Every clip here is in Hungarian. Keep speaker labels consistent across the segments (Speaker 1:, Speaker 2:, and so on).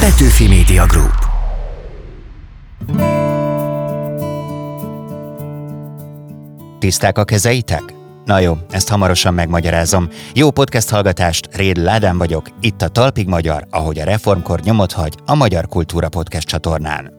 Speaker 1: Petőfi Media Group. Tiszták a kezeitek? Na jó, ezt hamarosan megmagyarázom. Jó podcast hallgatást, Réd Ládán vagyok, itt a Talpig Magyar, ahogy a reformkor nyomot hagy a Magyar Kultúra Podcast csatornán.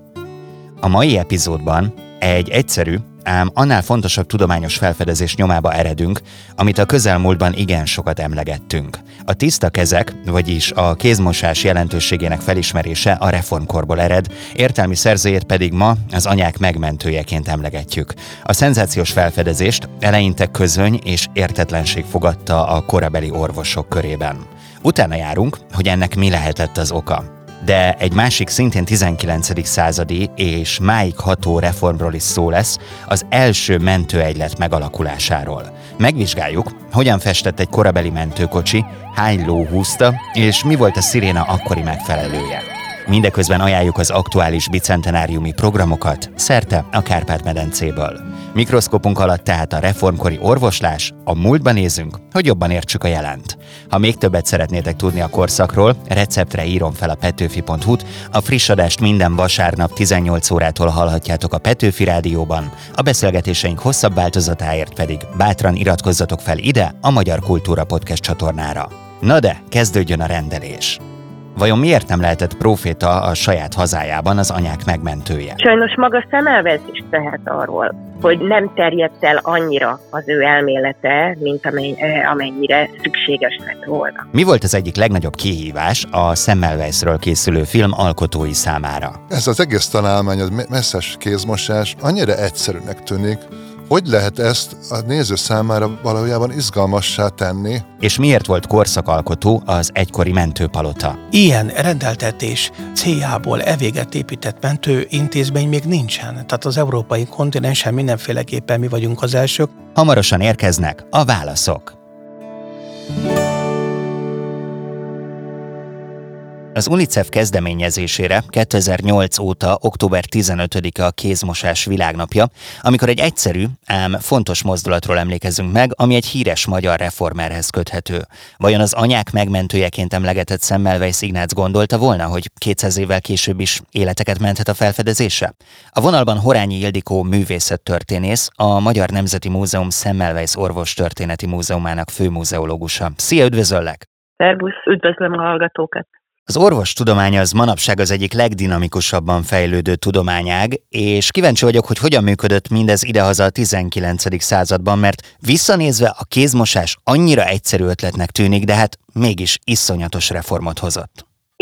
Speaker 1: A mai epizódban egy egyszerű, ám annál fontosabb tudományos felfedezés nyomába eredünk, amit a közelmúltban igen sokat emlegettünk. A tiszta kezek, vagyis a kézmosás jelentőségének felismerése a reformkorból ered, értelmi szerzőjét pedig ma az anyák megmentőjeként emlegetjük. A szenzációs felfedezést eleinte közöny és értetlenség fogadta a korabeli orvosok körében. Utána járunk, hogy ennek mi lehetett az oka de egy másik szintén 19. századi és máig ható reformról is szó lesz, az első mentőegylet megalakulásáról. Megvizsgáljuk, hogyan festett egy korabeli mentőkocsi, hány ló húzta, és mi volt a sziréna akkori megfelelője. Mindeközben ajánljuk az aktuális bicentenáriumi programokat szerte a Kárpát-medencéből. Mikroszkopunk alatt tehát a reformkori orvoslás, a múltba nézünk, hogy jobban értsük a jelent. Ha még többet szeretnétek tudni a korszakról, receptre írom fel a petőfi.hu-t, a friss adást minden vasárnap 18 órától hallhatjátok a Petőfi Rádióban, a beszélgetéseink hosszabb változatáért pedig bátran iratkozzatok fel ide a Magyar Kultúra Podcast csatornára. Na de, kezdődjön a rendelés! Vajon miért nem lehetett proféta a saját hazájában az anyák megmentője?
Speaker 2: Sajnos maga Szemelvez is tehet arról, hogy nem terjedt el annyira az ő elmélete, mint eh, amennyire szükséges lett volna.
Speaker 1: Mi volt az egyik legnagyobb kihívás a Semmelweisről készülő film alkotói számára?
Speaker 3: Ez az egész találmány, az messzes kézmosás annyira egyszerűnek tűnik, hogy lehet ezt a néző számára valójában izgalmassá tenni?
Speaker 1: És miért volt korszakalkotó az egykori mentőpalota?
Speaker 4: Ilyen rendeltetés céljából evéget épített mentő intézmény még nincsen. Tehát az európai kontinensen mindenféleképpen mi vagyunk az elsők.
Speaker 1: Hamarosan érkeznek a válaszok. Az UNICEF kezdeményezésére 2008 óta október 15-e a kézmosás világnapja, amikor egy egyszerű, ám fontos mozdulatról emlékezünk meg, ami egy híres magyar reformerhez köthető. Vajon az anyák megmentőjeként emlegetett Semmelweis Ignác gondolta volna, hogy 200 évvel később is életeket menthet a felfedezése? A vonalban Horányi Ildikó művészettörténész, a Magyar Nemzeti Múzeum Semmelweis Orvos Történeti Múzeumának főmúzeológusa. Szia, üdvözöllek!
Speaker 2: Szerbusz, üdvözlöm a hallgatókat!
Speaker 1: Az orvostudomány az manapság az egyik legdinamikusabban fejlődő tudományág, és kíváncsi vagyok, hogy hogyan működött mindez idehaza a 19. században, mert visszanézve a kézmosás annyira egyszerű ötletnek tűnik, de hát mégis iszonyatos reformot hozott.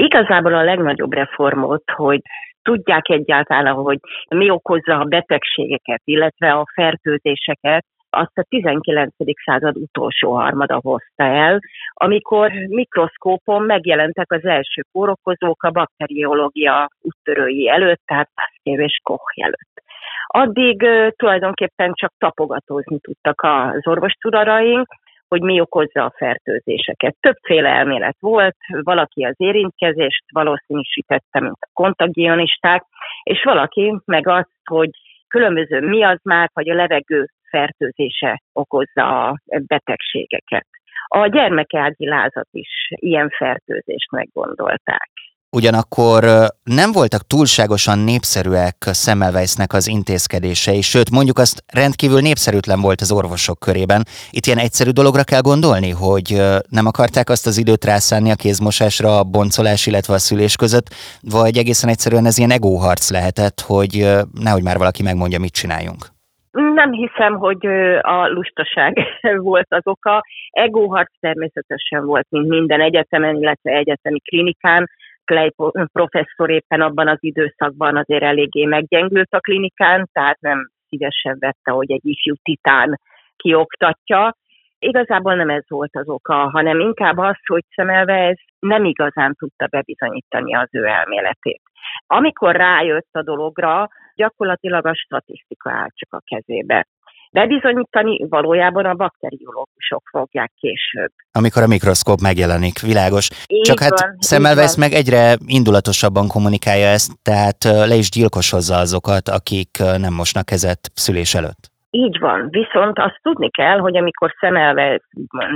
Speaker 2: Igazából a legnagyobb reformot, hogy tudják egyáltalán, hogy mi okozza a betegségeket, illetve a fertőzéseket, azt a 19. század utolsó harmada hozta el, amikor mikroszkópon megjelentek az első kórokozók a bakteriológia úttörői előtt, tehát Pasteur és Koch előtt. Addig tulajdonképpen csak tapogatózni tudtak az orvostudaraink, hogy mi okozza a fertőzéseket. Többféle elmélet volt, valaki az érintkezést valószínűsítette, mint a kontagionisták, és valaki meg azt, hogy különböző miazmák, vagy a levegő fertőzése okozza a betegségeket. A gyermekágyi lázat is ilyen fertőzésnek gondolták.
Speaker 1: Ugyanakkor nem voltak túlságosan népszerűek Semmelweisnek az intézkedései, sőt mondjuk azt rendkívül népszerűtlen volt az orvosok körében. Itt ilyen egyszerű dologra kell gondolni, hogy nem akarták azt az időt rászánni a kézmosásra a boncolás, illetve a szülés között, vagy egészen egyszerűen ez ilyen egóharc lehetett, hogy nehogy már valaki megmondja, mit csináljunk.
Speaker 2: Nem hiszem, hogy a lustaság volt az oka. Egóharc természetesen volt, mint minden egyetemen, illetve egyetemi klinikán. Clay professzor éppen abban az időszakban azért eléggé meggyengült a klinikán, tehát nem szívesen vette, hogy egy ifjú titán kioktatja. Igazából nem ez volt az oka, hanem inkább az, hogy ez nem igazán tudta bebizonyítani az ő elméletét. Amikor rájött a dologra, gyakorlatilag a statisztika áll csak a kezébe. Bebizonyítani valójában a bakteriológusok fogják később.
Speaker 1: Amikor a mikroszkóp megjelenik, világos. Így Csak hát Semmelweis meg egyre indulatosabban kommunikálja ezt, tehát le is gyilkosozza azokat, akik nem mosnak kezet szülés előtt.
Speaker 2: Így van, viszont azt tudni kell, hogy amikor Semmelweis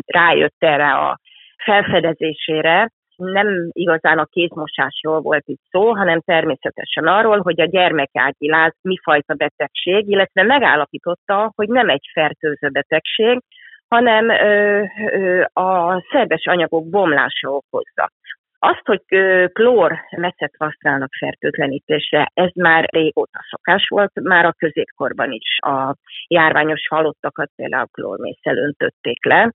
Speaker 2: rájött erre a felfedezésére, nem igazán a kézmosásról volt itt szó, hanem természetesen arról, hogy a gyermekágyiláz mifajta betegség, illetve megállapította, hogy nem egy fertőző betegség, hanem ö, ö, a szerves anyagok bomlása okozza. Azt, hogy klór messzet használnak fertőtlenítésre, ez már régóta szokás volt, már a középkorban is a járványos halottakat például klórmészsel öntötték le.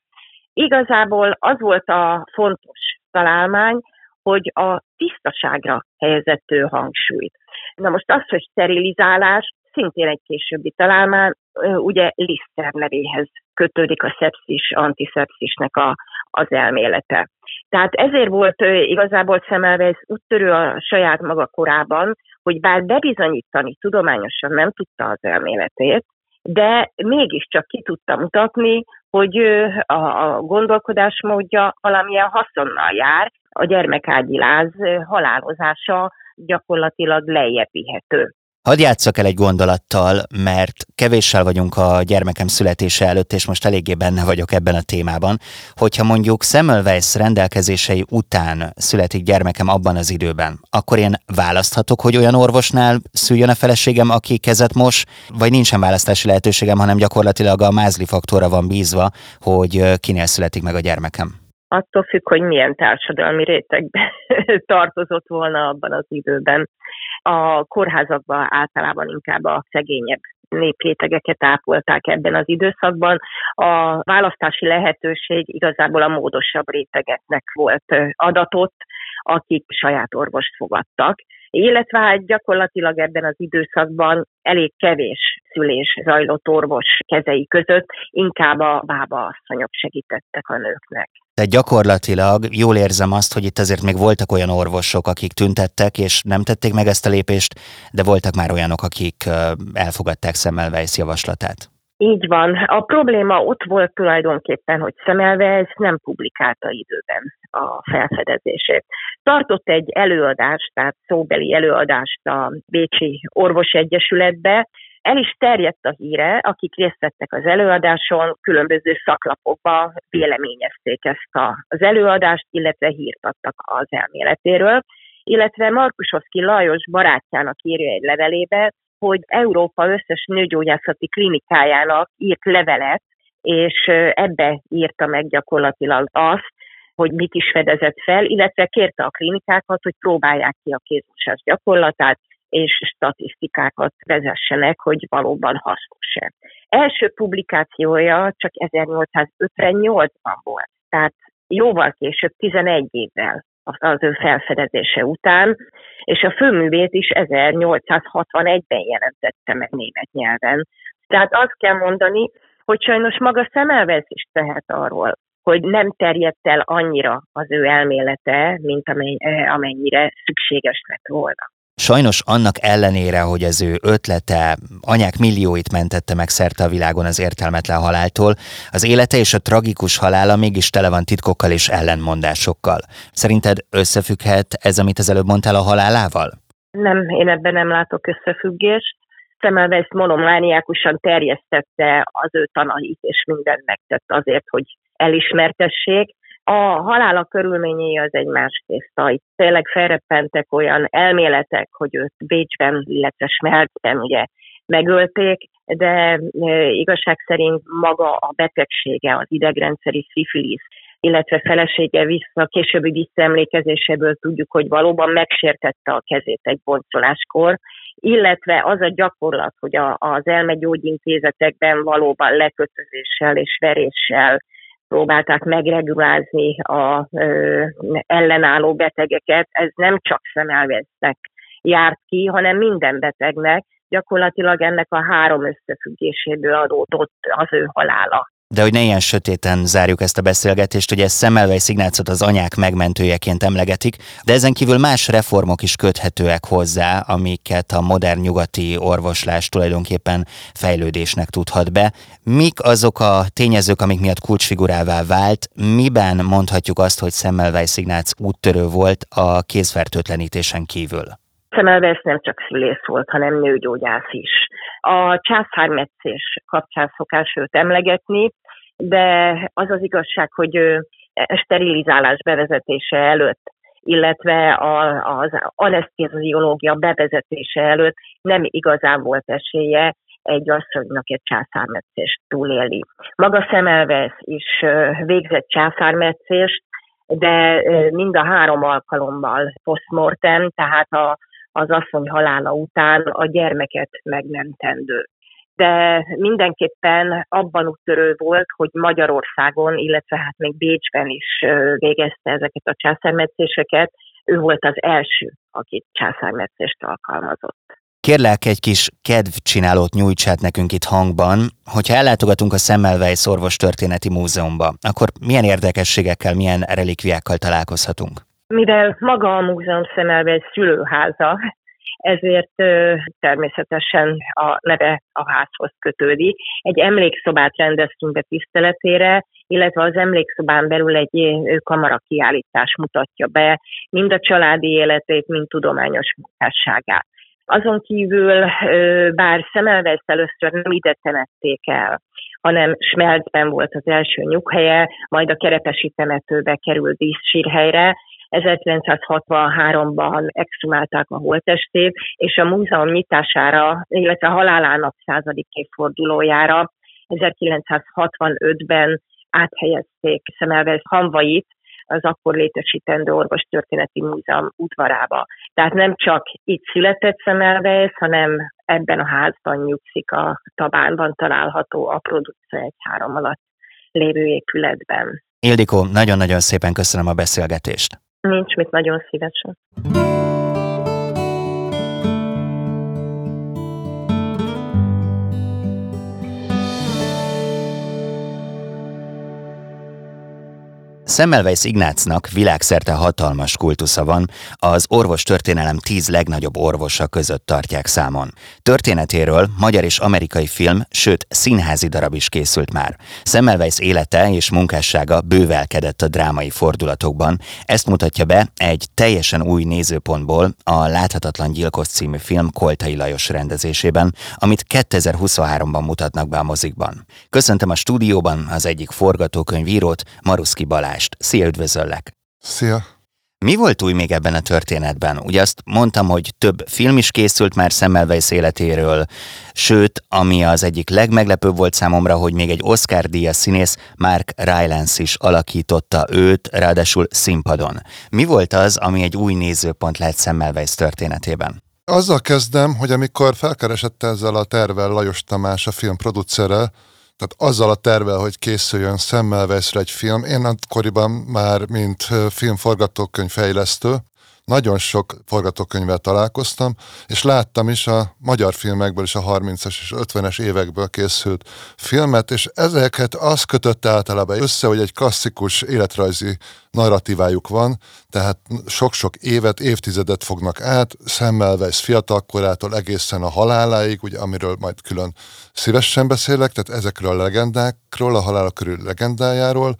Speaker 2: Igazából az volt a fontos találmány, hogy a tisztaságra helyezett hangsúlyt. Na most az, hogy sterilizálás, szintén egy későbbi találmány, ugye Lister nevéhez kötődik a szepszis, antiszepszisnek a, az elmélete. Tehát ezért volt igazából Semmelweis úttörő a saját maga korában, hogy bár bebizonyítani tudományosan nem tudta az elméletét, de mégiscsak ki tudta mutatni, hogy a gondolkodásmódja valamilyen haszonnal jár, a gyermekágyiláz halálozása gyakorlatilag lejjebb vihető.
Speaker 1: Hadd játsszak el egy gondolattal, mert kevéssel vagyunk a gyermekem születése előtt, és most eléggé benne vagyok ebben a témában. Hogyha mondjuk Semmelweis rendelkezései után születik gyermekem abban az időben, akkor én választhatok, hogy olyan orvosnál szüljön a feleségem, aki kezet mos, vagy nincsen választási lehetőségem, hanem gyakorlatilag a mázli faktorra van bízva, hogy kinél születik meg a gyermekem
Speaker 2: attól függ, hogy milyen társadalmi rétegbe tartozott volna abban az időben. A kórházakban általában inkább a szegényebb néprétegeket ápolták ebben az időszakban. A választási lehetőség igazából a módosabb rétegeknek volt adatot, akik saját orvost fogadtak illetve hát gyakorlatilag ebben az időszakban elég kevés szülés zajlott orvos kezei között, inkább a bába asszonyok segítettek a nőknek.
Speaker 1: Tehát gyakorlatilag jól érzem azt, hogy itt azért még voltak olyan orvosok, akik tüntettek, és nem tették meg ezt a lépést, de voltak már olyanok, akik elfogadták Semmelweis javaslatát.
Speaker 2: Így van. A probléma ott volt tulajdonképpen, hogy Semmelweis nem publikálta időben a felfedezését. Tartott egy előadást, tehát szóbeli előadást a Bécsi Orvosegyesületbe, el is terjedt a híre, akik részt vettek az előadáson, különböző szaklapokba véleményezték ezt az előadást, illetve hírt adtak az elméletéről. Illetve Markusoszki Lajos barátjának írja egy levelébe, hogy Európa összes nőgyógyászati klinikájának írt levelet, és ebbe írta meg gyakorlatilag azt, hogy mit is fedezett fel, illetve kérte a klinikákat, hogy próbálják ki a kézmosás gyakorlatát, és statisztikákat vezessenek, hogy valóban hasznos-e. Első publikációja csak 1858-ban volt, tehát jóval később, 11 évvel az ő felfedezése után, és a főművét is 1861-ben jelentette meg német nyelven. Tehát azt kell mondani, hogy sajnos maga Szemelvesz is tehet arról, hogy nem terjedt el annyira az ő elmélete, mint amennyire szükséges lett volna.
Speaker 1: Sajnos annak ellenére, hogy az ő ötlete anyák millióit mentette meg szerte a világon az értelmetlen haláltól, az élete és a tragikus halála mégis tele van titkokkal és ellenmondásokkal. Szerinted összefügghet ez, amit az előbb mondtál a halálával?
Speaker 2: Nem, én ebben nem látok összefüggést. Szemelweis monomániákusan terjesztette az ő tanait, és mindent megtett azért, hogy elismertessék. A halála körülményei az egy más tészta. Itt tényleg felreppentek olyan elméletek, hogy őt Bécsben, illetve Smeltben ugye megölték, de e, igazság szerint maga a betegsége, az idegrendszeri szifilisz, illetve felesége vissza, későbbi visszaemlékezéséből tudjuk, hogy valóban megsértette a kezét egy boncoláskor, illetve az a gyakorlat, hogy a, az elmegyógyintézetekben valóban lekötözéssel és veréssel próbálták megregulázni a ellenálló betegeket, ez nem csak szemelvesznek járt ki, hanem minden betegnek, gyakorlatilag ennek a három összefüggéséből adódott az ő halála.
Speaker 1: De hogy ne ilyen sötéten zárjuk ezt a beszélgetést, ugye Szemmelweis Ignácot az anyák megmentőjeként emlegetik, de ezen kívül más reformok is köthetőek hozzá, amiket a modern nyugati orvoslás tulajdonképpen fejlődésnek tudhat be. Mik azok a tényezők, amik miatt kulcsfigurává vált? Miben mondhatjuk azt, hogy Szemmelweis Ignác úttörő volt a kézfertőtlenítésen kívül?
Speaker 2: Szemelweis nem csak szülész volt, hanem nőgyógyász is. A császármetszés kapcsán szokás őt emlegetni, de az az igazság, hogy ő sterilizálás bevezetése előtt illetve az anesztéziológia bevezetése előtt nem igazán volt esélye egy asszonynak egy császármetszést túlélni. Maga Szemelvesz is végzett császármetszést, de mind a három alkalommal postmortem, tehát a, az asszony halála után a gyermeket megmentendő de mindenképpen abban úttörő volt, hogy Magyarországon, illetve hát még Bécsben is végezte ezeket a császármetszéseket, ő volt az első, aki császármetszést alkalmazott.
Speaker 1: Kérlek, egy kis kedvcsinálót nyújtsát nekünk itt hangban. Hogyha ellátogatunk a Semmelweis Orvos Történeti Múzeumba, akkor milyen érdekességekkel, milyen relikviákkal találkozhatunk?
Speaker 2: Mivel maga a múzeum Semmelweis szülőháza, ezért természetesen a neve a házhoz kötődik. Egy emlékszobát rendeztünk be tiszteletére, illetve az emlékszobán belül egy kamara kiállítás mutatja be mind a családi életét, mind tudományos munkásságát. Azon kívül, bár Szemelweis először nem ide temették el, hanem Smelcben volt az első nyughelye, majd a Kerepesi temetőbe került díszsírhelyre, 1963-ban exhumálták a holttestét, és a múzeum nyitására, illetve a halálának századik évfordulójára 1965-ben áthelyezték Szemelweis hamvait az akkor létesítendő orvostörténeti múzeum udvarába. Tehát nem csak itt született Szemelweis, hanem ebben a házban nyugszik a Tabánban található a egy három alatt lévő épületben.
Speaker 1: Ildikó, nagyon-nagyon szépen köszönöm a beszélgetést.
Speaker 2: Nincs mit, nagyon szívesen.
Speaker 1: Semmelweis Ignácnak világszerte hatalmas kultusza van, az orvos történelem tíz legnagyobb orvosa között tartják számon. Történetéről magyar és amerikai film, sőt színházi darab is készült már. Semmelweis élete és munkássága bővelkedett a drámai fordulatokban, ezt mutatja be egy teljesen új nézőpontból a Láthatatlan Gyilkos című film Koltai Lajos rendezésében, amit 2023-ban mutatnak be a mozikban. Köszöntöm a stúdióban az egyik forgatókönyvírót, Maruszki Balázs. Balást. Szia, üdvözöllek!
Speaker 3: Szia!
Speaker 1: Mi volt új még ebben a történetben? Ugye azt mondtam, hogy több film is készült már Semmelweis életéről, sőt, ami az egyik legmeglepőbb volt számomra, hogy még egy Oscar-díjas színész, Mark Rylance is alakította őt, ráadásul színpadon. Mi volt az, ami egy új nézőpont lett Semmelweis történetében?
Speaker 3: Azzal kezdem, hogy amikor felkeresett ezzel a tervel Lajos Tamás, a film producere, tehát azzal a tervel, hogy készüljön szemmel veszre egy film, én akkoriban már, mint filmforgatókönyvfejlesztő, nagyon sok forgatókönyvvel találkoztam, és láttam is a magyar filmekből is a 30-as és 50-es évekből készült filmet, és ezeket az kötött általában össze, hogy egy klasszikus életrajzi narratívájuk van, tehát sok-sok évet, évtizedet fognak át, Semmelweis fiatalkorától egészen a haláláig, ugye, amiről majd külön szívesen beszélek, tehát ezekről a legendákról, a halála körül legendájáról.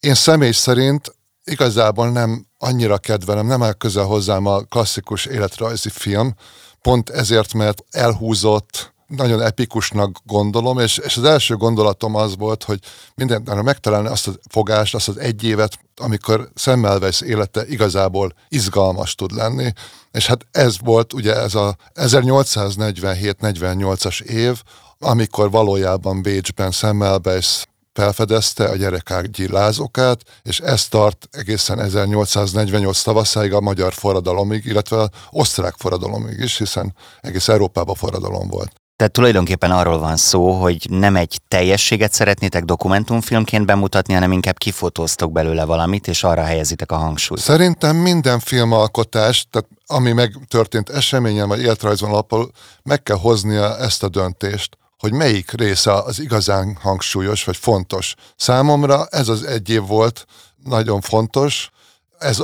Speaker 3: Én személy szerint igazából nem annyira kedvelem, nem áll közel hozzám a klasszikus életrajzi film, pont ezért, mert elhúzott, nagyon epikusnak gondolom, és, és az első gondolatom az volt, hogy mindenre megtalálni azt a fogást, azt az egy évet, amikor Semmelweis élete igazából izgalmas tud lenni, és hát ez volt ugye ez a 1847-48-as év, amikor valójában Bécsben Semmelweis felfedezte a gyerekágyi lázokát, és ez tart egészen 1848 tavaszáig a magyar forradalomig, illetve az osztrák forradalomig is, hiszen egész Európában forradalom volt.
Speaker 1: Tehát tulajdonképpen arról van szó, hogy nem egy teljességet szeretnétek dokumentumfilmként bemutatni, hanem inkább kifotóztok belőle valamit, és arra helyezitek a hangsúlyt.
Speaker 3: Szerintem minden filmalkotás, tehát ami megtörtént eseményen vagy életrajzon alapul, meg kell hoznia ezt a döntést, hogy melyik része az igazán hangsúlyos vagy fontos. Számomra ez az egy év volt nagyon fontos, ez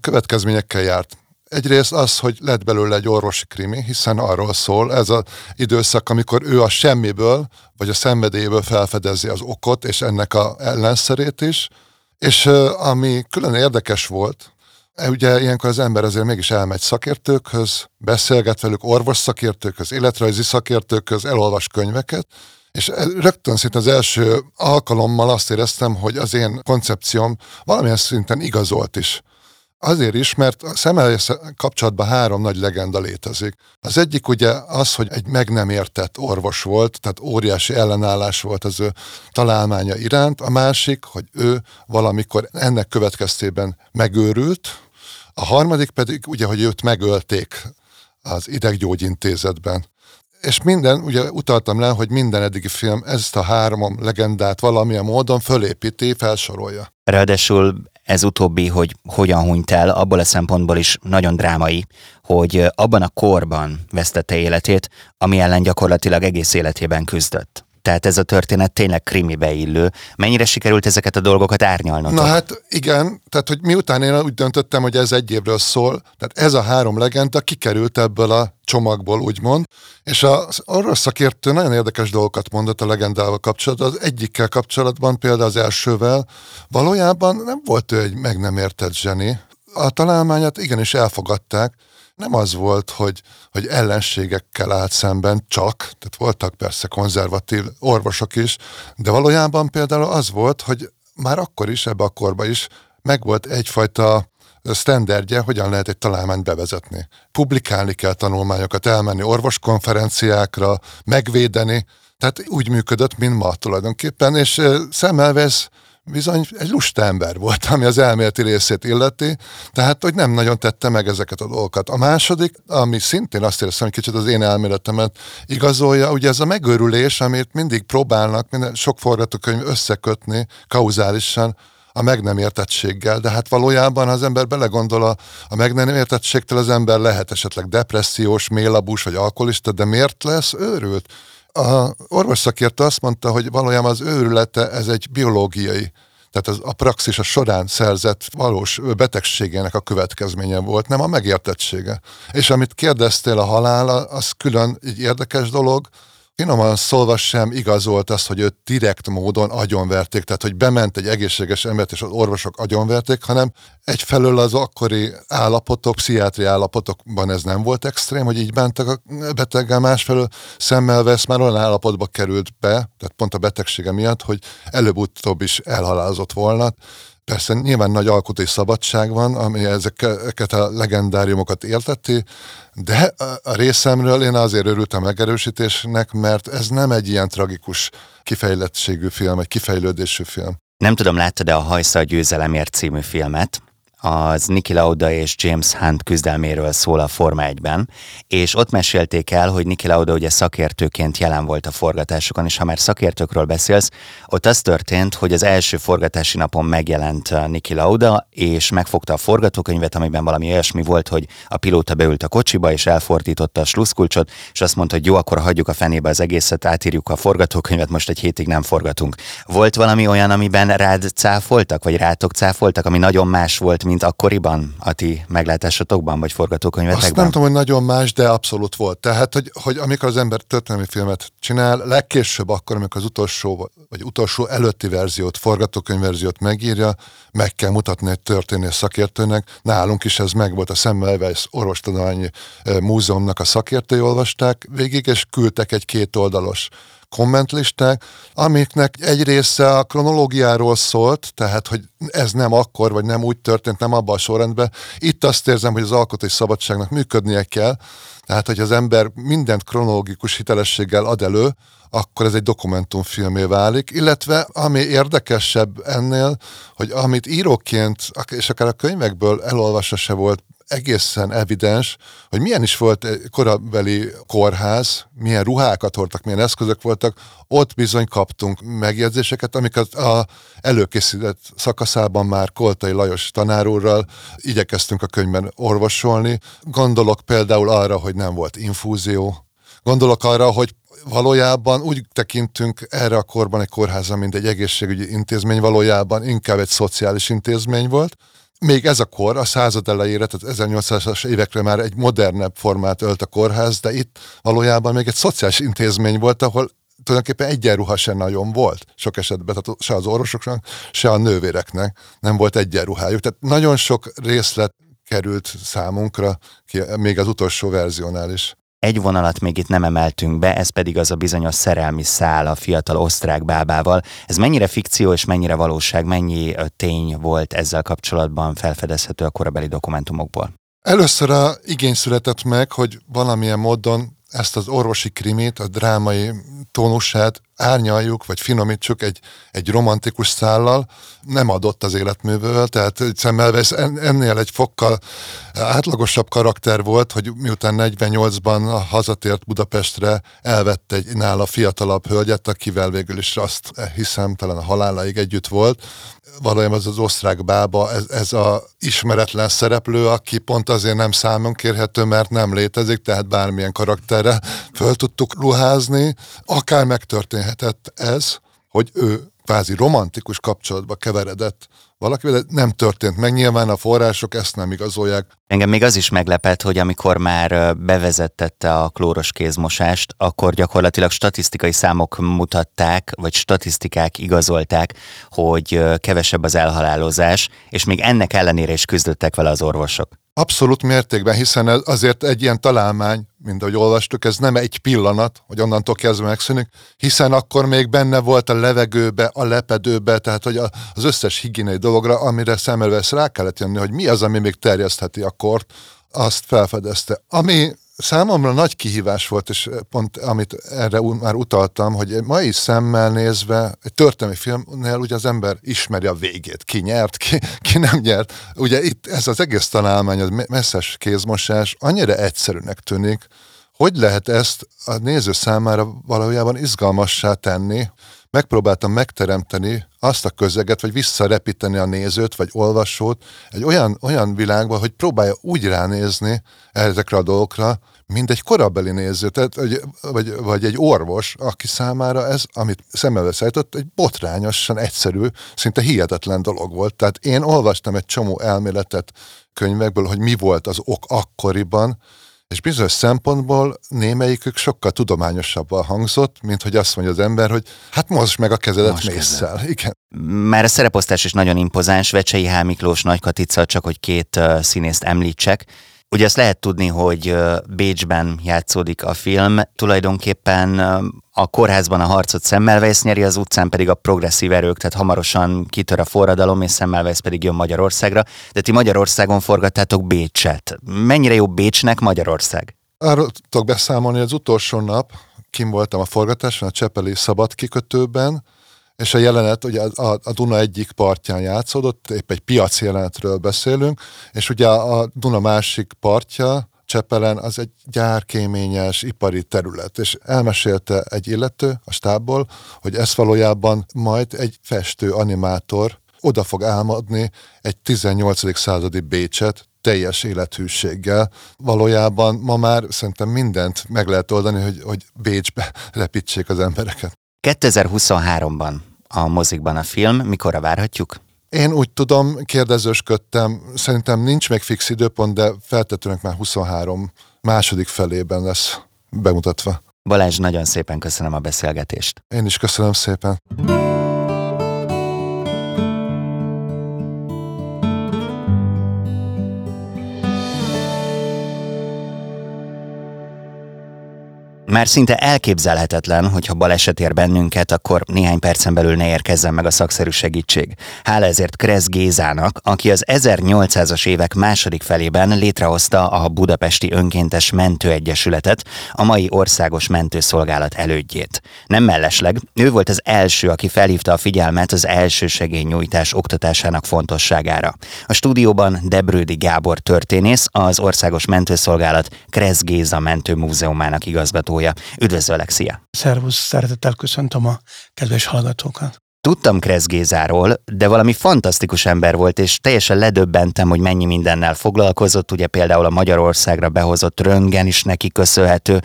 Speaker 3: következményekkel járt. Egyrészt az, hogy lett belőle egy orvosi krimi, hiszen arról szól ez az időszak, amikor ő a semmiből, vagy a szenvedélyből felfedezi az okot, és ennek a ellenszerét is. És ami külön érdekes volt, ugye ilyenkor az ember azért mégis elmegy szakértőkhöz, beszélget velük, orvos szakértőkhöz, életrajzi szakértőkhöz, elolvas könyveket, és e, rögtön szinte az első alkalommal azt éreztem, hogy az én koncepcióm valamilyen szinten igazolt is. Azért is, mert a szemelvész kapcsolatban három nagy legenda létezik. Az egyik ugye az, hogy egy meg nem értett orvos volt, tehát óriási ellenállás volt az ő találmánya iránt. A másik, hogy ő valamikor ennek következtében megőrült. A harmadik pedig ugye, hogy őt megölték az ideggyógyintézetben. És minden, ugye utaltam le, hogy minden eddigi film ezt a három legendát valamilyen módon fölépíti, felsorolja.
Speaker 1: Ráadásul ez utóbbi, hogy hogyan hunyt el, abból a szempontból is nagyon drámai, hogy abban a korban vesztette életét, ami ellen gyakorlatilag egész életében küzdött. Tehát ez a történet tényleg krimibe illő. Mennyire sikerült ezeket a dolgokat árnyalnod?
Speaker 3: Na hát igen, tehát hogy miután én úgy döntöttem, hogy ez egy évről szól, tehát ez a három legenda kikerült ebből a csomagból, úgymond, és az orosz szakértő nagyon érdekes dolgokat mondott a legendával kapcsolatban. Az egyikkel kapcsolatban, például az elsővel, valójában nem volt ő egy meg nem értett zseni. A találmányát igenis elfogadták, nem az volt, hogy, hogy ellenségekkel állt szemben csak, tehát voltak persze konzervatív orvosok is, de valójában például az volt, hogy már akkor is, ebbe a korba is megvolt egyfajta sztenderdje, hogyan lehet egy találmányt bevezetni. Publikálni kell tanulmányokat, elmenni orvoskonferenciákra, megvédeni, tehát úgy működött, mint ma tulajdonképpen, és Szemmelvesz bizony egy lusta ember volt, ami az elméleti részét illeti, tehát hogy nem nagyon tette meg ezeket a dolgokat. A második, ami szintén azt éreztem, hogy kicsit az én elméletemet igazolja, ugye ez a megőrülés, amit mindig próbálnak minden, sok forgatókönyv összekötni kauzálisan, a meg nem értettséggel, de hát valójában, ha az ember belegondol a, a meg nem értettségtől, az ember lehet esetleg depressziós, mélabús vagy alkoholista, de miért lesz őrült? A orvos szakértő azt mondta, hogy valójában az őrülete ez egy biológiai tehát az, a praxis a során szerzett valós betegségének a következménye volt, nem a megértettsége. És amit kérdeztél a halála, az külön egy érdekes dolog, finoman szólva sem igazolt azt, hogy őt direkt módon agyonverték, tehát hogy bement egy egészséges embert, és az orvosok agyonverték, hanem egyfelől az akkori állapotok, pszichiátri állapotokban ez nem volt extrém, hogy így bántak a beteggel, másfelől szemmel vesz, már olyan állapotba került be, tehát pont a betegsége miatt, hogy előbb-utóbb is elhalálozott volna. Persze nyilván nagy alkotói szabadság van, ami ezeket a legendáriumokat érteti, de a részemről én azért örültem megerősítésnek, mert ez nem egy ilyen tragikus kifejlettségű film, egy kifejlődésű film.
Speaker 1: Nem tudom, láttad-e a Hajsza a győzelemért című filmet? Az Niki Lauda és James Hunt küzdelméről szól a Forma 1-ben, és ott mesélték el, hogy Niki Lauda ugye szakértőként jelen volt a forgatásokon, és ha már szakértőkről beszélsz, ott az történt, hogy az első forgatási napon megjelent uh, Niki Lauda, és megfogta a forgatókönyvet, amiben valami olyasmi volt, hogy a pilóta beült a kocsiba, és elfordította a sluszkulcsot, és azt mondta, hogy jó, akkor hagyjuk a fenébe az egészet, átírjuk a forgatókönyvet, most egy hétig nem forgatunk. Volt valami olyan, amiben rád cáfoltak, vagy rátok cáfoltak, ami nagyon más volt, mint akkoriban a ti meglátásotokban, vagy forgatókönyvetekben?
Speaker 3: Azt nem tudom, hogy nagyon más, de abszolút volt. Tehát, hogy, hogy amikor az ember történelmi filmet csinál, legkésőbb akkor, amikor az utolsó, vagy utolsó előtti verziót, forgatókönyvverziót megírja, meg kell mutatni egy történész szakértőnek. Nálunk is ez meg volt a Semmelweis Orvostudományi Múzeumnak a szakértői olvasták végig, és küldtek egy kétoldalos kommentlisták, amiknek egy része a kronológiáról szólt, tehát, hogy ez nem akkor, vagy nem úgy történt, nem abban a sorrendben. Itt azt érzem, hogy az alkotói szabadságnak működnie kell, tehát, hogy az ember mindent kronológikus hitelességgel ad elő, akkor ez egy dokumentumfilmé válik, illetve ami érdekesebb ennél, hogy amit íróként, és akár a könyvekből elolvassa se volt egészen evidens, hogy milyen is volt egy korabeli kórház, milyen ruhákat hordtak, milyen eszközök voltak, ott bizony kaptunk megjegyzéseket, amiket a előkészített szakaszában már Koltai Lajos tanárúrral igyekeztünk a könyvben orvosolni. Gondolok például arra, hogy nem volt infúzió, Gondolok arra, hogy valójában úgy tekintünk erre a korban egy kórháza, mint egy egészségügyi intézmény, valójában inkább egy szociális intézmény volt, még ez a kor, a század elejére, tehát 1800-as évekre már egy modernebb formát ölt a kórház, de itt valójában még egy szociális intézmény volt, ahol tulajdonképpen egyenruha sem nagyon volt sok esetben, tehát se az orvosoknak, se a nővéreknek nem volt egyenruhájuk. Tehát nagyon sok részlet került számunkra, még az utolsó verziónál is.
Speaker 1: Egy vonalat még itt nem emeltünk be, ez pedig az a bizonyos szerelmi szál a fiatal osztrák bábával. Ez mennyire fikció és mennyire valóság, mennyi tény volt ezzel kapcsolatban felfedezhető a korabeli dokumentumokból?
Speaker 3: Először a igény született meg, hogy valamilyen módon ezt az orvosi krimit, a drámai tónusát árnyaljuk, vagy finomítsuk egy, egy romantikus szállal, nem adott az életművől, tehát Szemmelweis ennél egy fokkal átlagosabb karakter volt, hogy miután 48-ban hazatért Budapestre, elvette egy nála fiatalabb hölgyet, akivel végül is azt hiszem, talán a haláláig együtt volt, valójában az az osztrák bába, ez, ez a ismeretlen szereplő, aki pont azért nem számon kérhető, mert nem létezik, tehát bármilyen karakterre föl tudtuk ruházni. Akár megtörténhetett ez, hogy ő kvázi romantikus kapcsolatba keveredett valakivel, de nem történt meg. Nyilván a források ezt nem igazolják.
Speaker 1: Engem még az is meglepett, hogy amikor már bevezettette a klóros kézmosást, akkor gyakorlatilag statisztikai számok mutatták, vagy statisztikák igazolták, hogy kevesebb az elhalálozás, és még ennek ellenére is küzdöttek vele az orvosok.
Speaker 3: Abszolút mértékben, hiszen ez azért egy ilyen találmány, mint ahogy olvastuk, ez nem egy pillanat, hogy onnantól kezdve megszűnik, hiszen akkor még benne volt a levegőbe, a lepedőbe, tehát hogy az összes higiéniai dologra, amire Semmelweis rá kellett jönni, hogy mi az, ami még terjesztheti a kort, azt felfedezte. Ami Számomra nagy kihívás volt, és pont amit erre már utaltam, hogy mai szemmel nézve, egy történelmi filmnél ugye az ember ismeri a végét, ki nyert, ki, ki nem nyert. Ugye itt ez az egész tanálmány, az messzes kézmosás annyira egyszerűnek tűnik, hogy lehet ezt a néző számára valójában izgalmassá tenni, megpróbáltam megteremteni azt a közeget, vagy visszarepíteni a nézőt, vagy olvasót egy olyan, olyan világba, hogy próbálja úgy ránézni ezekre a dolgokra, mint egy korabeli néző, tehát, vagy, vagy, vagy egy orvos, aki számára ez, amit szemmel szállított, egy botrányosan egyszerű, szinte hihetetlen dolog volt. Tehát én olvastam egy csomó elméletet könyvekből, hogy mi volt az ok akkoriban, és bizonyos szempontból némelyikük sokkal tudományosabban hangzott, mint hogy azt mondja az ember, hogy hát mozd meg a kezedet mészsel. Igen.
Speaker 1: Már a szereposztás is nagyon impozáns, Vecsei H. Miklós Nagy Katica, csak hogy két uh, színészt említsek. Ugye azt lehet tudni, hogy Bécsben játszódik a film, tulajdonképpen a kórházban a harcot Semmelweis nyeri, az utcán pedig a progresszív erők, tehát hamarosan kitör a forradalom, és Semmelweis pedig jön Magyarországra. De ti Magyarországon forgattátok Bécset. Mennyire jó Bécsnek Magyarország?
Speaker 3: Arról tudok beszámolni, az utolsó nap kim voltam a forgatáson, a Csepeli szabad kikötőben, és a jelenet ugye a, a Duna egyik partján játszódott, épp egy piaci jelenetről beszélünk, és ugye a Duna másik partja, Csepelen az egy gyárkéményes ipari terület, és elmesélte egy illető a stábból, hogy ez valójában majd egy festő animátor oda fog álmodni egy 18. századi Bécset, teljes élethűséggel. Valójában ma már szerintem mindent meg lehet oldani, hogy, hogy Bécsbe repítsék az embereket.
Speaker 1: 2023-ban a mozikban a film, mikorra várhatjuk?
Speaker 3: Én úgy tudom, kérdezősködtem, szerintem nincs még fix időpont, de feltetőnek már 23 második felében lesz bemutatva.
Speaker 1: Balázs, nagyon szépen köszönöm a beszélgetést.
Speaker 3: Én is köszönöm szépen.
Speaker 1: Már szinte elképzelhetetlen, hogy ha baleset ér bennünket, akkor néhány percen belül ne érkezzen meg a szakszerű segítség. Hála ezért Kresz Gézának, aki az 1800-as évek második felében létrehozta a Budapesti Önkéntes Mentőegyesületet, a mai Országos Mentőszolgálat elődjét. Nem mellesleg, ő volt az első, aki felhívta a figyelmet az első segélynyújtás oktatásának fontosságára. A stúdióban Debrődi Gábor történész, az Országos Mentőszolgálat Kresz Géza Mentőmúzeumának igazgatója hallgatója. Üdvözöllek, szia!
Speaker 4: Szervusz, szeretettel köszöntöm a kedves hallgatókat.
Speaker 1: Tudtam Kressz Gézáról, de valami fantasztikus ember volt, és teljesen ledöbbentem, hogy mennyi mindennel foglalkozott, ugye például a Magyarországra behozott röngen is neki köszönhető.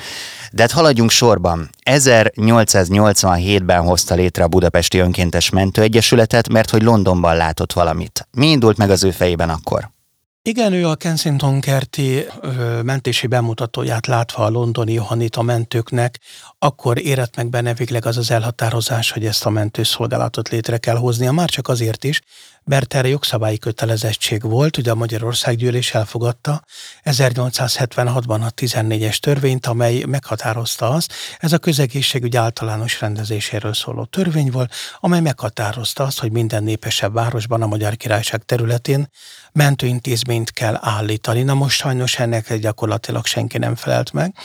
Speaker 1: De hát haladjunk sorban. 1887-ben hozta létre a Budapesti Önkéntes Mentőegyesületet, mert hogy Londonban látott valamit. Mi indult meg az ő fejében akkor?
Speaker 4: Igen, ő a Kensington kerti mentési bemutatóját látva a londoni Johannita mentőknek, akkor érett meg benne végleg az az elhatározás, hogy ezt a mentőszolgálatot létre kell hoznia, már csak azért is, mert erre jogszabályi kötelezettség volt, ugye a Magyarországgyűlés elfogadta 1876-ban a 14-es törvényt, amely meghatározta azt, ez a közegészségügy általános rendezéséről szóló törvény volt, amely meghatározta azt, hogy minden népesebb városban a Magyar Királyság területén mentőintézményt kell állítani. Na most sajnos ennek gyakorlatilag senki nem felelt meg,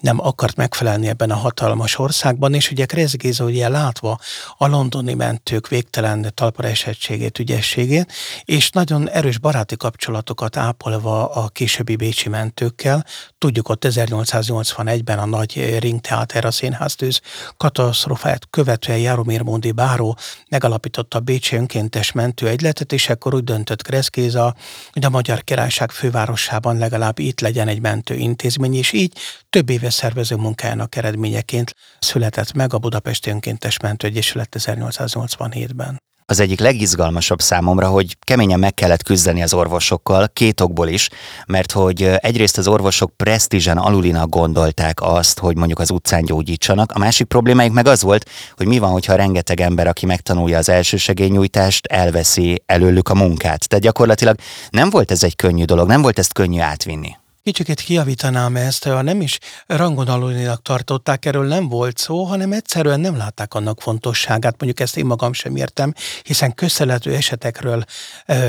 Speaker 4: nem akart megfelelni ebben a hatalmas országban, és ugye Kresz Géza ugye látva a londoni mentők végtelen talparesettségét, ügyességét, és nagyon erős baráti kapcsolatokat ápolva a későbbi bécsi mentőkkel, tudjuk ott 1881-ben a nagy ringteáter a színháztűz katasztrofáját követően Jaromir Mondi Báró megalapította a Bécsi önkéntes mentőegyletet, és ekkor úgy döntött Kresz Géza, hogy a Magyar Királyság fővárosában legalább itt legyen egy mentőintézmény, és így több éves szervező munkájának eredményeként született meg a Budapesti Önkéntes Mentőegyesület 1887-ben.
Speaker 1: Az egyik legizgalmasabb számomra, hogy keményen meg kellett küzdeni az orvosokkal, két okból is, mert hogy egyrészt az orvosok presztízsen alulinak gondolták azt, hogy mondjuk az utcán gyógyítsanak, a másik problémájuk meg az volt, hogy mi van, hogyha rengeteg ember, aki megtanulja az elsősegélynyújtást, elveszi előlük a munkát. Tehát gyakorlatilag nem volt ez egy könnyű dolog, nem volt ezt könnyű átvinni.
Speaker 4: Kicsikét kiavítanám ezt, ha nem is rangon alulinak tartották, erről nem volt szó, hanem egyszerűen nem látták annak fontosságát. Mondjuk ezt én magam sem értem, hiszen közszelető esetekről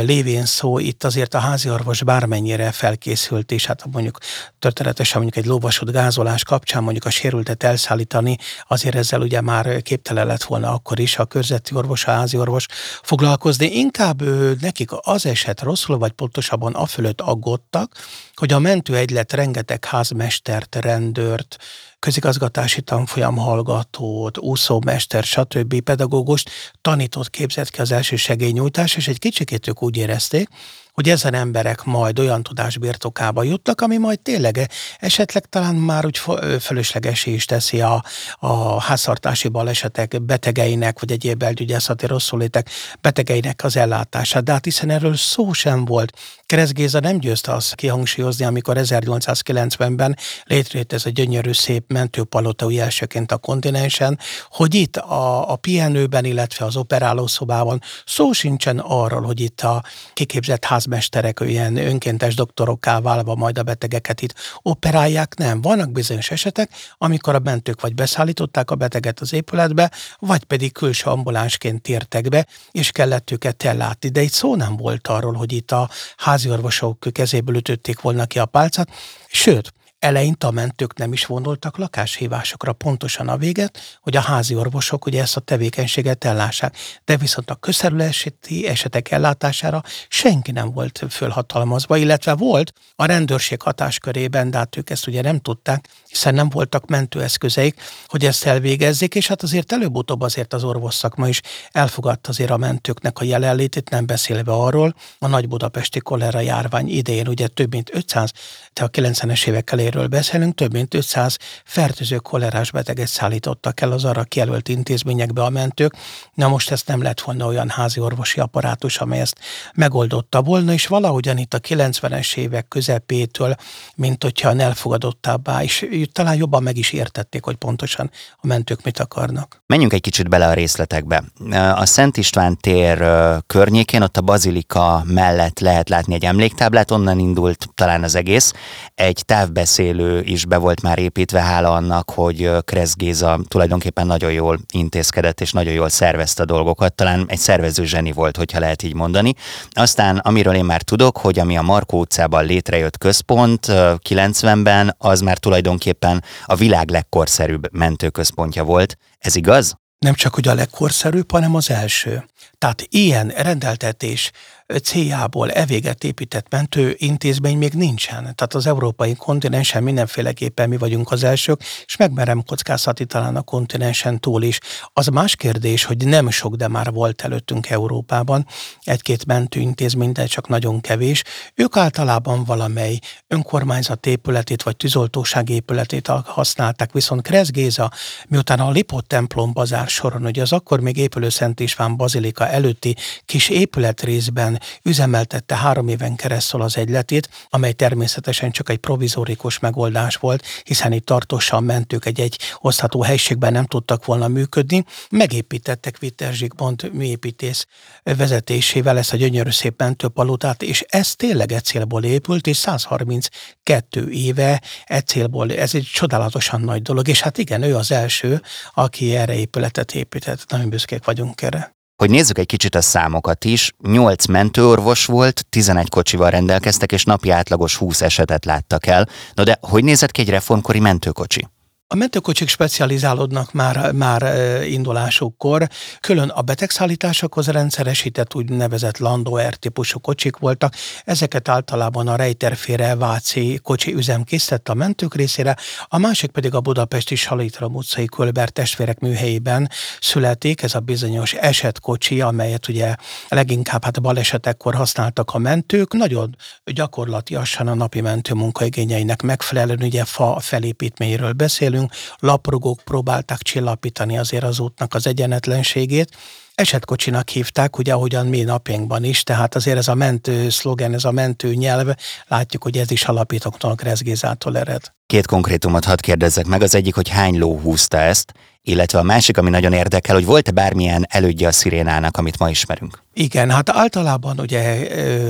Speaker 4: lévén szó, itt azért a háziorvos bármennyire felkészült, és hát mondjuk történetesen mondjuk egy lóvasod gázolás kapcsán mondjuk a sérültet elszállítani, azért ezzel ugye már képtelen lett volna akkor is a körzeti orvos, a háziorvos foglalkozni. Inkább nekik az eset rosszul, vagy pontosabban afölött aggódtak, hogy a mentőegylet rengeteg házmestert, rendőrt, közigazgatási tanfolyam hallgatót, úszómester, stb. pedagógust tanított, képzett ki az első segélynyújtás, és egy kicsikét ők úgy érezték, hogy ezen emberek majd olyan tudás birtokába jutnak, ami majd tényleg esetleg talán már úgy fölöslegesé is teszi a, a háztartási balesetek betegeinek, vagy egyéb belgyügyászati rosszulétek betegeinek az ellátását. De hát hiszen erről szó sem volt. Keresz Géza nem győzte azt kihangsúlyozni, amikor 1890-ben létrejött ez a gyönyörű szép mentőpalota új elsőként a kontinensen, hogy itt a, a pihenőben, illetve az operálószobában szó sincsen arról, hogy itt a kiképzett ház házmesterek ilyen önkéntes doktorokká válva majd a betegeket itt operálják, nem. Vannak bizonyos esetek, amikor a mentők vagy beszállították a beteget az épületbe, vagy pedig külső ambulánsként tértek be, és kellett őket ellátni. De itt szó nem volt arról, hogy itt a háziorvosok kezéből ütötték volna ki a pálcát, sőt, Eleinte a mentők nem is vonultak lakáshívásokra pontosan a véget, hogy a házi orvosok ugye ezt a tevékenységet ellássák. De viszont a közszerületi esetek ellátására senki nem volt fölhatalmazva, illetve volt a rendőrség hatáskörében, de hát ők ezt ugye nem tudták, hiszen nem voltak mentőeszközeik, hogy ezt elvégezzék, és hát azért előbb-utóbb azért az orvos szakma is elfogadta azért a mentőknek a jelenlétét, nem beszélve arról, a nagy budapesti kolera járvány idején ugye több mint 500, te a 90-es évekkel amelyről beszélünk, több mint 500 fertőző kolerás beteget szállítottak el az arra kijelölt intézményekbe a mentők. Na most ezt nem lett volna olyan házi orvosi apparátus, amely ezt megoldotta volna, és valahogyan itt a 90-es évek közepétől, mint hogyha elfogadottabbá, és talán jobban meg is értették, hogy pontosan a mentők mit akarnak.
Speaker 1: Menjünk egy kicsit bele a részletekbe. A Szent István tér környékén, ott a bazilika mellett lehet látni egy emléktáblát, onnan indult talán az egész. Egy távbeszéd beszélő is be volt már építve, hála annak, hogy Kressz Géza tulajdonképpen nagyon jól intézkedett, és nagyon jól szervezte a dolgokat. Talán egy szervező zseni volt, hogyha lehet így mondani. Aztán, amiről én már tudok, hogy ami a Markó utcában létrejött központ 90-ben, az már tulajdonképpen a világ legkorszerűbb mentőközpontja volt. Ez igaz?
Speaker 4: Nem csak, hogy a legkorszerűbb, hanem az első. Tehát ilyen rendeltetés céljából evéget épített mentő intézmény még nincsen. Tehát az európai kontinensen mindenféleképpen mi vagyunk az elsők, és megmerem kockáztatni talán a kontinensen túl is. Az más kérdés, hogy nem sok, de már volt előttünk Európában egy-két mentőintézmény, de csak nagyon kevés. Ők általában valamely önkormányzat épületét vagy tűzoltóság épületét használták, viszont Kresz Géza, miután a Lipott templom bazár soron, hogy az akkor még épülő Szent István bazilika előtti kis épületrészben üzemeltette három éven keresztül az egyletét, amely természetesen csak egy provizórikus megoldás volt, hiszen itt tartósan mentők egy-egy osztható helységben nem tudtak volna működni. Megépítettek Witter Zsigmond műépítész vezetésével ezt a gyönyörű szép mentőpalotát, és ez tényleg egy célból épült, és 132 éve egy célból, ez egy csodálatosan nagy dolog, és hát igen, ő az első, aki erre épületet épített. Nagyon büszkék vagyunk erre.
Speaker 1: Hogy nézzük egy kicsit a számokat is, 8 mentőorvos volt, 11 kocsival rendelkeztek, és napi átlagos 20 esetet láttak el. No de hogy nézett ki egy reformkori mentőkocsi?
Speaker 4: A mentőkocsik specializálódnak már, már indulásukkor. Külön a betegszállításokhoz rendszeresített úgynevezett Landauer típusú kocsik voltak. Ezeket általában a Rejterfére Váci kocsi üzem készített a mentők részére, a másik pedig a budapesti Salitram utcai Kölber testvérek műhelyében születik, ez a bizonyos esetkocsi, amelyet ugye leginkább hát balesetekkor használtak a mentők. Nagyon gyakorlatiasan a napi mentő munkaigényeinek megfelelően, ugye fa felépítményről beszélünk, beszélünk, laprugók próbálták csillapítani azért az útnak az egyenetlenségét, esetkocsinak hívták, ugye ahogyan mi napjainkban is, tehát azért ez a mentő szlogen, ez a mentő nyelv, látjuk, hogy ez is alapítóknak Rezgézától ered.
Speaker 1: Két konkrétumot hadd kérdezzek meg, az egyik, hogy hány ló húzta ezt, illetve a másik, ami nagyon érdekel, hogy volt-e bármilyen elődje a szirénának, amit ma ismerünk?
Speaker 4: Igen, hát általában ugye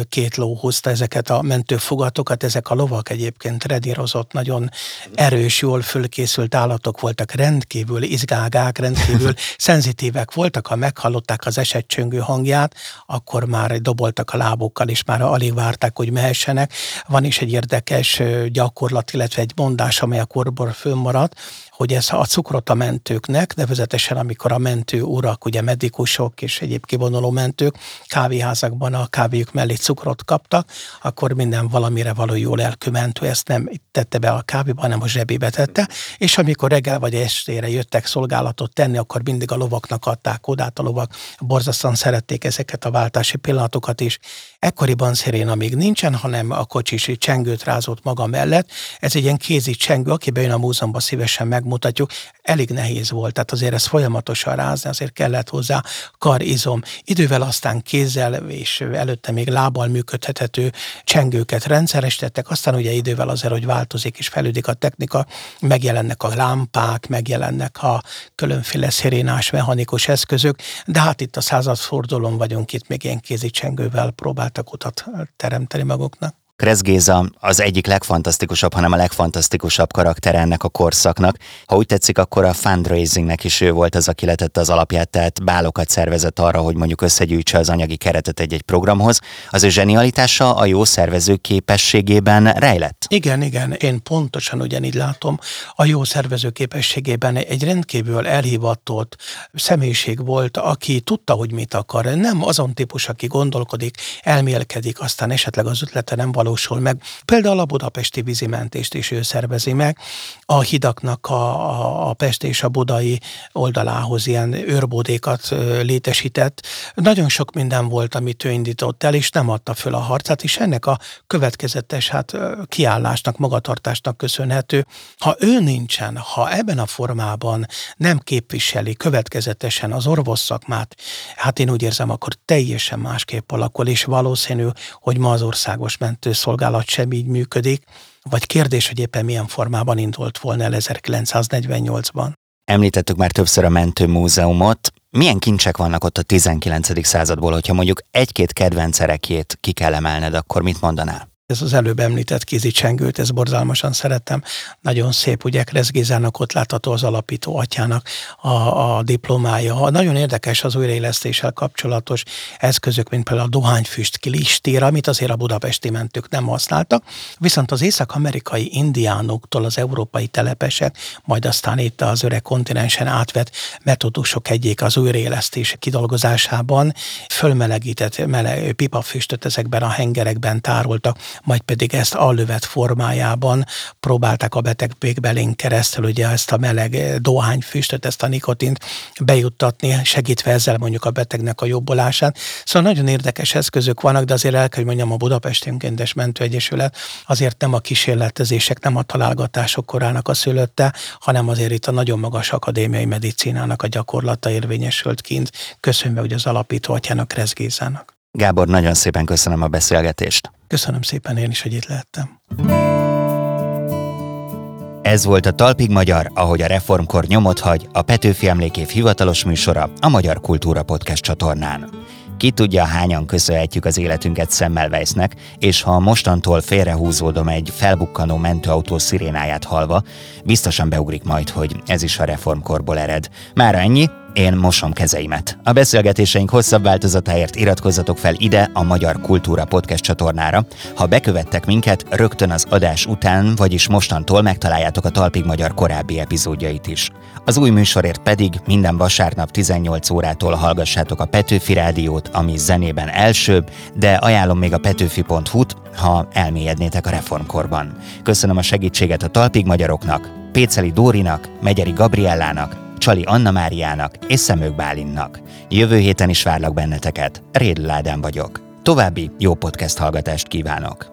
Speaker 4: két ló hozta ezeket a mentőfogatokat, ezek a lovak egyébként redírozott, nagyon erős, jól fölkészült állatok voltak, rendkívül izgágák, rendkívül szenzitívek voltak, ha meghallották az esetcsöngő hangját, akkor már doboltak a lábukkal, és már alig várták, hogy mehessenek. Van is egy érdekes gyakorlat, illetve egy mondás, amely a korból fönnmaradt, hogy ez a cukrot a mentőknek, nevezetesen amikor a mentő urak, ugye medikusok és egyéb kivonuló mentők kávéházakban a kávéjuk mellé cukrot kaptak, akkor minden valamire való jól elkömentő ezt nem tette be a kávéba, hanem a zsebébe tette, és amikor reggel vagy estére jöttek szolgálatot tenni, akkor mindig a lovaknak adták odát, a lovak borzasztóan szerették ezeket a váltási pillanatokat is. Ekkoriban Sziréna még nincsen, hanem a kocsis csengőt rázott maga mellett. Ez egy ilyen kézi csengő, aki bejön a múzeumban szívesen meg megmutatjuk, elég nehéz volt, tehát azért ez folyamatosan rázni, azért kellett hozzá karizom. Idővel aztán kézzel és előtte még lábbal működhető csengőket rendszeresítettek, aztán ugye idővel azért, hogy változik és fejlődik a technika, megjelennek a lámpák, megjelennek a különféle szirénás mechanikus eszközök, de hát itt a századfordulón vagyunk, itt még ilyen kézi csengővel próbáltak utat teremteni maguknak.
Speaker 1: Kressz Géza az egyik legfantasztikusabb, hanem a legfantasztikusabb karakter ennek a korszaknak. Ha úgy tetszik, akkor a fundraisingnek is ő volt az, aki letette az alapját, tehát bálokat szervezett arra, hogy mondjuk összegyűjtse az anyagi keretet egy-egy programhoz. Az ő zsenialitása a jó szervező képességében rejlett.
Speaker 4: Igen, igen, én pontosan ugyanígy látom. A jó szervező képességében egy rendkívül elhivatott személyiség volt, aki tudta, hogy mit akar. Nem azon típus, aki gondolkodik, elmélkedik, aztán esetleg az ötlete nem valósul meg. Például a budapesti vízimentést is ő szervezi meg. A hidaknak a, a, a Pest és a budai oldalához ilyen őrbódékat létesített. Nagyon sok minden volt, amit ő indított el, és nem adta föl a harcát, és ennek a következetes hát, kiállásnak, magatartásnak köszönhető. Ha ő nincsen, ha ebben a formában nem képviseli következetesen az orvos szakmát, hát én úgy érzem, akkor teljesen másképp alakul, és valószínű, hogy ma az országos mentő szolgálat sem így működik, vagy kérdés, hogy éppen milyen formában indult volna el 1948-ban.
Speaker 1: Említettük már többször a Mentőmúzeumot. Milyen kincsek vannak ott a 19. századból, hogyha mondjuk egy-két kedvenc erekét ki kell emelned, akkor mit mondanál?
Speaker 4: Ez az előbb említett kézicsengőt, ez borzalmasan szerettem. Nagyon szép, ugye Kressz Gézának ott látható az alapító atyának a, a diplomája. Nagyon érdekes az újraélesztéssel kapcsolatos eszközök, mint például a dohányfüst kilistér, amit azért a budapesti mentők nem használtak. Viszont az észak-amerikai indiánoktól az európai telepesek, majd aztán itt az öreg kontinensen átvett metódusok egyik az újraélesztés kidolgozásában fölmelegített meleg, pipafüstöt ezekben a hengerekben tároltak majd pedig ezt a lövet formájában próbálták a beteg végbelén keresztül ugye ezt a meleg dohányfüstöt, ezt a nikotint bejuttatni, segítve ezzel mondjuk a betegnek a jobbolását. Szóval nagyon érdekes eszközök vannak, de azért el kell, hogy mondjam, a Budapesti Önkéntes Mentőegyesület azért nem a kísérletezések, nem a találgatások korának a szülötte, hanem azért itt a nagyon magas akadémiai medicinának a gyakorlata érvényesült kint. Köszönve hogy az alapító atyának, Kresz Gézának.
Speaker 1: Gábor, nagyon szépen köszönöm a beszélgetést.
Speaker 4: Köszönöm szépen én is, hogy itt lehettem.
Speaker 1: Ez volt a Talpig Magyar, ahogy a reformkor nyomot hagy, a Petőfi Emlékév hivatalos műsora a Magyar Kultúra Podcast csatornán. Ki tudja, hányan köszönhetjük az életünket Semmelweisnek, és ha mostantól félrehúzódom egy felbukkanó mentőautó szirénáját halva, biztosan beugrik majd, hogy ez is a reformkorból ered. Mára ennyi, én mosom kezeimet. A beszélgetéseink hosszabb változatáért iratkozzatok fel ide a Magyar Kultúra Podcast csatornára. Ha bekövettek minket, rögtön az adás után, vagyis mostantól megtaláljátok a Talpig Magyar korábbi epizódjait is. Az új műsorért pedig minden vasárnap 18 órától hallgassátok a Petőfi Rádiót, ami zenében elsőbb, de ajánlom még a petőfi.hu-t, ha elmélyednétek a reformkorban. Köszönöm a segítséget a Talpig Magyaroknak, Péceli Dórinak, Megyeri Gabriellának, Csali Anna Máriának és Szemők Bálinnak. Jövő héten is várlak benneteket. Rédl Ádám vagyok. További jó podcast hallgatást kívánok!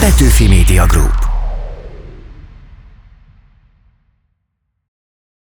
Speaker 5: Petőfi Media Group